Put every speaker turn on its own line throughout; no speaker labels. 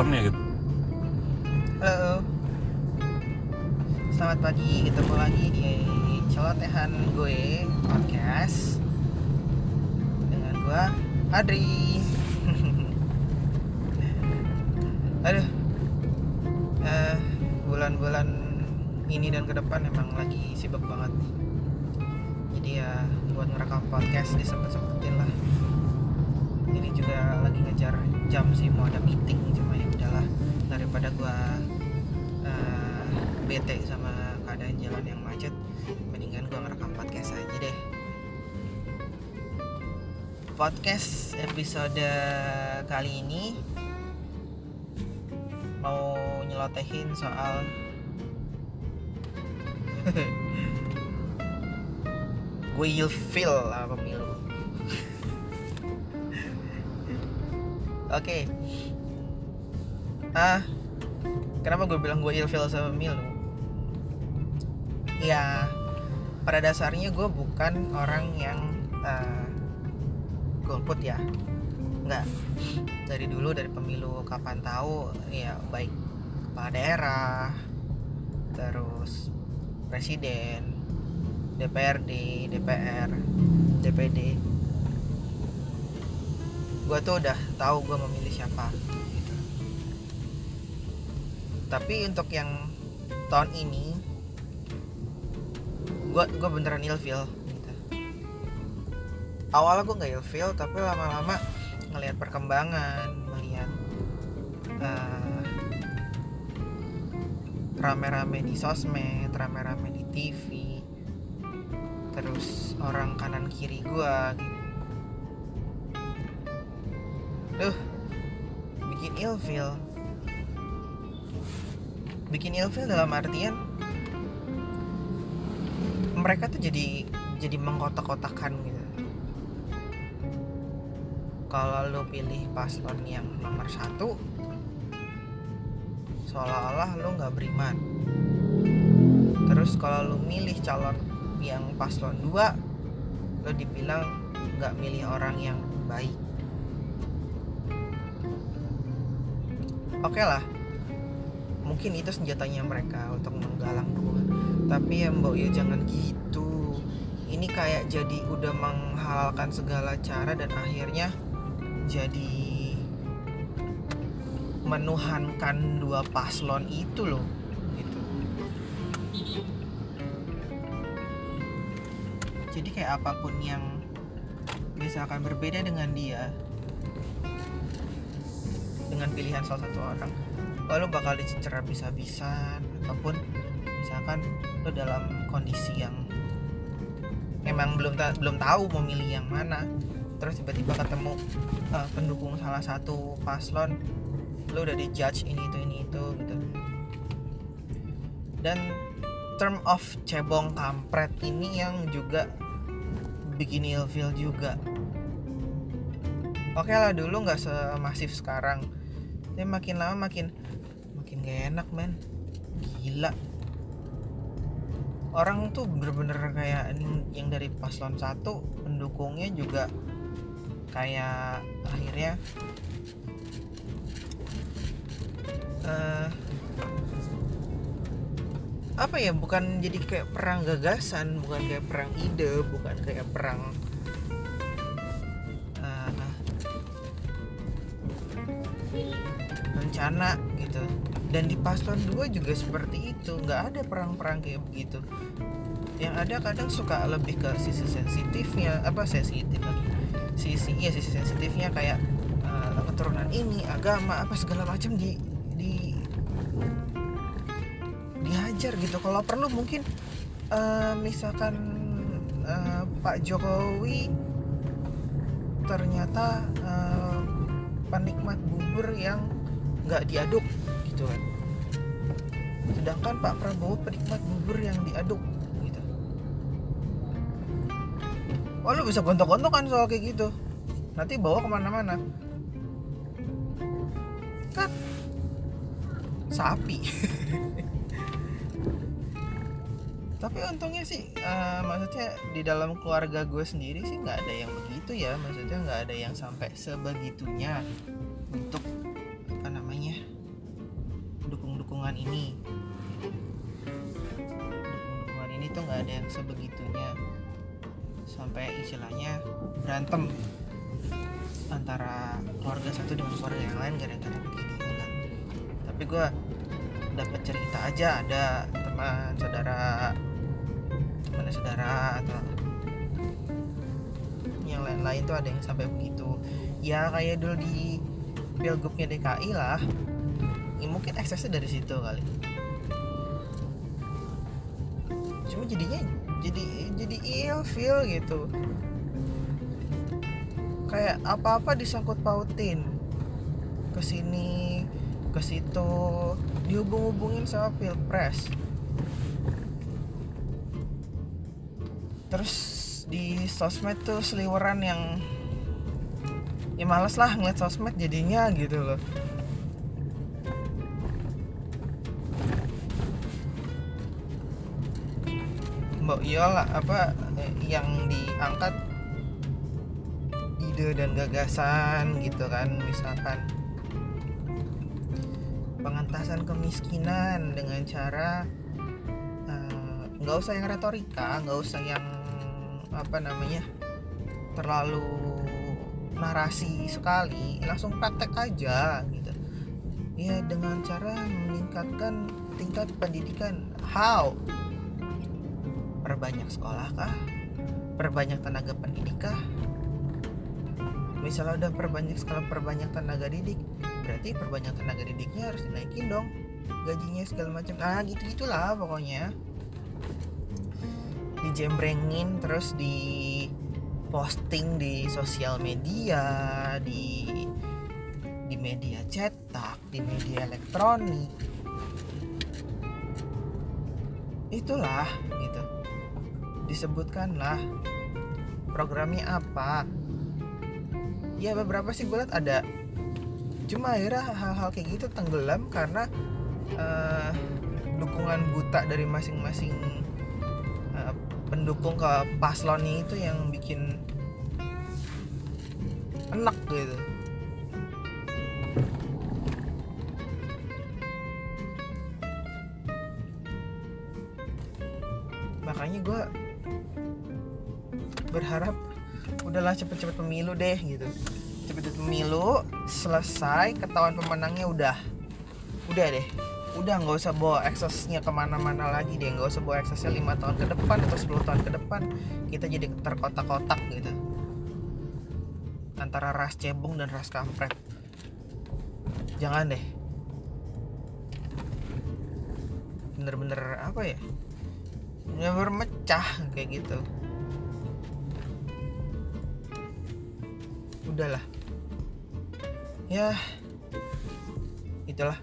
gitu.
Halo Selamat pagi, ketemu lagi di celotehan gue podcast Dengan gue, Adri. Aduh. Eh, Bulan-bulan ini dan ke depan emang lagi sibuk banget. Jadi ya buat ngerekam podcast disempet-sempetin lah Ini juga lagi ngejar jam sih mau ada meeting Cuma ya udahlah. Daripada gua eh, bete sama keadaan jalan yang macet mendingan gua ngerekam podcast aja deh. Podcast episode kali ini mau nyelotehin soal will feel lah pemilu oke. Ah kenapa gue bilang gue ilfeel sama Milu ya pada dasarnya gue bukan orang yang uh, golput ya. Nggak. Dari dulu dari pemilu kapan tahu ya baik kepala daerah terus presiden DPRD DPR DPD gue tuh udah tahu gue memilih siapa gitu. tapi untuk yang tahun ini gue gue beneran ilfeel gitu. awalnya gue nggak ilfeel tapi lama-lama ngelihat perkembangan melihat uh, rame-rame di sosmed rame-rame di TV terus orang kanan kiri gue gitu Duh, bikin ilfeel. Bikin ilfeel dalam artian mereka tuh jadi jadi mengkotak-kotakan gitu. Kalau lo pilih paslon yang nomor satu, seolah-olah lo nggak beriman. Terus kalau lo milih calon yang paslon dua, lo dibilang nggak milih orang yang baik. Oke okay lah. Mungkin itu senjatanya mereka untuk menggalang dukungan tapi ya mbak ya jangan gitu. Ini kayak jadi udah menghalalkan segala cara dan akhirnya jadi menuhankan dua paslon itu loh gitu. Jadi kayak apa pun yang misalkan berbeda dengan dia dengan pilihan salah satu orang lalu bakal dicecer habis-habisan ataupun misalkan lo dalam kondisi yang memang belum ta belum tahu memilih yang mana terus tiba-tiba ketemu uh, pendukung salah satu paslon lo udah dijudge ini itu ini itu gitu. Dan term of cebong kampret ini yang juga bikin ilfeel juga. Oke lah dulu nggak semasif sekarang tapi makin lama makin makin gak enak men. Gila. Orang tuh bener-bener kayak yang dari paslon satu pendukungnya juga kayak akhirnya uh, apa ya bukan jadi kayak perang gagasan bukan kayak perang ide bukan kayak perang rencana gitu. Dan di paslon 2 juga seperti itu nggak ada perang-perang kayak begitu. Yang ada kadang suka lebih ke sisi sensitifnya apa sensitif lagi. Sisi iya sisi sensitifnya kayak uh, keturunan ini agama apa segala macam di di dihajar gitu. Kalau perlu mungkin uh, misalkan uh, Pak Jokowi ternyata uh, penikmat bubur yang nggak diaduk gitu kan. Sedangkan Pak Prabowo penikmat bubur yang diaduk gitu. Oh lu bisa gontok-gontokan soal kayak gitu? Nanti bawa ke mana-mana. Kan sapi. Tapi untungnya sih uh, maksudnya di dalam keluarga gue sendiri sih nggak ada yang begitu ya. Maksudnya nggak ada yang sampai sebegitunya untuk dukungan ini. Dukungan ini tuh nggak ada yang sebegitunya. Sampai istilahnya berantem antara keluarga satu dengan keluarga yang lain gara-gara begini enggak tapi gue dapat cerita aja ada teman saudara teman saudara atau yang lain-lain tuh ada yang sampai begitu. Ya kayak dulu di pilgubnya DKI lah ya, mungkin eksesnya dari situ kali. Cuma jadinya jadi jadi feel gitu. Kayak apa-apa disangkut pautin. Ke sini ke situ. Dihubung-hubungin sama pilpres. Terus di sosmed tuh seliweran yang ya males lah ngeliat sosmed jadinya gitu loh Mbak Yola apa yang diangkat ide dan gagasan gitu kan misalkan pengentasan kemiskinan dengan cara eh, nggak uh, usah yang retorika nggak usah yang apa namanya terlalu narasi sekali langsung praktek aja gitu. Ya dengan cara meningkatkan tingkat pendidikan. How perbanyak sekolah kah? Perbanyak tenaga pendidik kah? Misalnya udah perbanyak sekolah perbanyak tenaga didik berarti perbanyak tenaga didiknya harus dinaikin dong gajinya segala macam. Nah gitu gitulah pokoknya. Dijembrengin terus di posting di sosial media di di media cetak di media elektronik. Itulah gitu disebutkanlah. Programnya apa? Ya beberapa sih gue liat ada. Cuma akhirnya hal-hal kayak gitu tenggelam karena uh, dukungan buta dari masing-masing pendukung ke paslon itu yang bikin enak gitu berharap udahlah cepet-cepet pemilu deh gitu. Cepet-cepet pemilu selesai ketahuan pemenangnya udah udah deh. Udah nggak usah bawa eksesnya ke mana-mana lagi deh. Nggak usah bawa eksesnya lima tahun ke depan atau 10 tahun ke depan. Kita jadi terkotak-kotak gitu. Antara ras cebong dan ras kampret. Jangan deh. Bener-bener apa ya? Bener-bener mecah kayak gitu udahlah. Ya itulah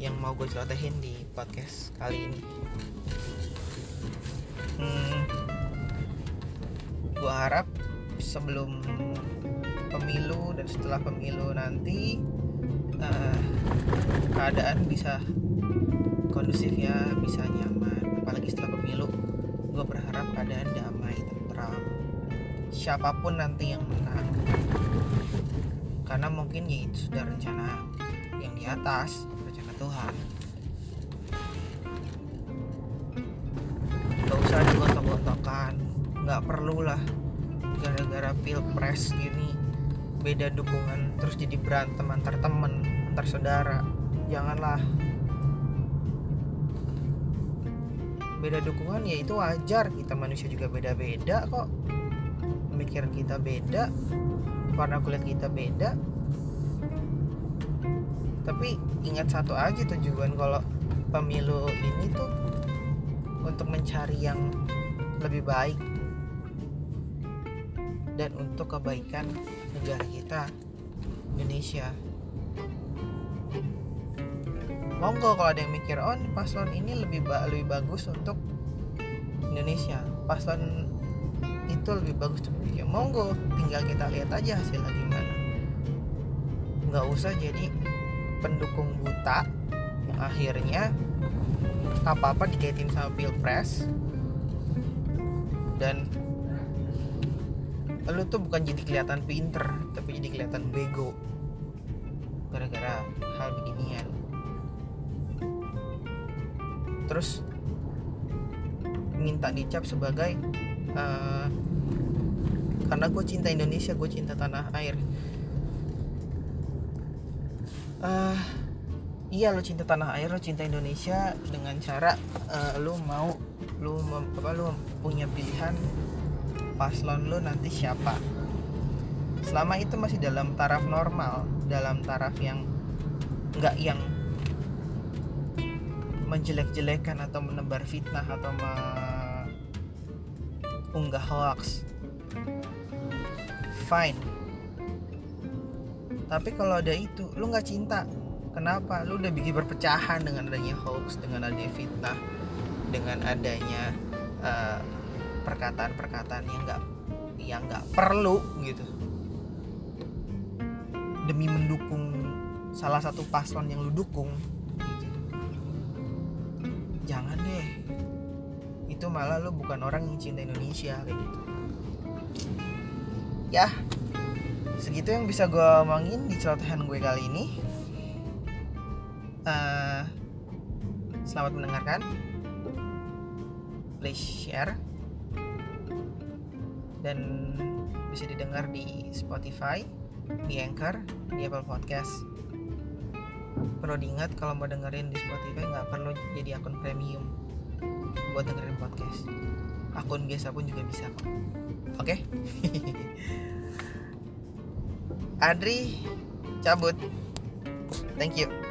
yang mau gue celotehin di podcast kali ini. Hmm, gue harap sebelum pemilu dan setelah pemilu nanti uh, keadaan bisa kondusif ya bisa nyaman. Apalagi setelah pemilu gue berharap keadaan damai tentram siapa pun nanti yang menang. Karena mungkin ya itu sudah rencana yang di atas Tuhan. Gak usah digontok-gontokan. Nggak perlu lah gara-gara pilpres gini beda dukungan terus jadi berantem antar temen antar saudara. Janganlah. Beda dukungan ya itu wajar. Kita manusia juga beda-beda kok pemikiran kita beda warna kulit kita beda. Tapi ingat satu aja tujuan kalau pemilu ini tuh untuk mencari yang lebih baik dan untuk kebaikan negara kita Indonesia. Monggo kalau ada yang mikir oh paslon ini lebih ba lebih bagus untuk Indonesia. Paslon itu lebih bagus Indonesia monggo tinggal kita lihat aja hasilnya gimana. Nggak usah jadi pendukung buta yang akhirnya apa-apa dikaitin sama pilpres. Dan lu tuh bukan jadi kelihatan pinter tapi jadi kelihatan bego. Gara-gara hal beginian. Terus minta dicap sebagai uh, karena gue cinta Indonesia gue cinta tanah air. Uh, iya lo cinta tanah air lo cinta Indonesia dengan cara uh, lo mau lo apa lo punya pilihan paslon lo nanti siapa. Selama itu masih dalam taraf normal dalam taraf yang nggak yang menjelek-jelekan atau menebar fitnah atau mengunggah hoax. Fine. Tapi kalau ada itu lu nggak cinta. Kenapa? Lu udah bikin perpecahan dengan adanya hoax dengan adanya fitnah dengan adanya perkataan perkataan-perkataan yang nggak yang nggak perlu gitu. Demi mendukung salah satu paslon yang lu dukung itu malah lu bukan orang yang cinta Indonesia kayak gitu. Ya segitu yang bisa gue omongin di celotehan gue kali ini. Uh, selamat mendengarkan. Please share. Dan bisa didengar di Spotify di Anchor di Apple Podcast. Perlu diingat kalau mau dengerin di Spotify nggak perlu jadi akun premium buat dengerin podcast. Akun biasa pun juga bisa kok. Oke? Okay? Adri cabut. Thank you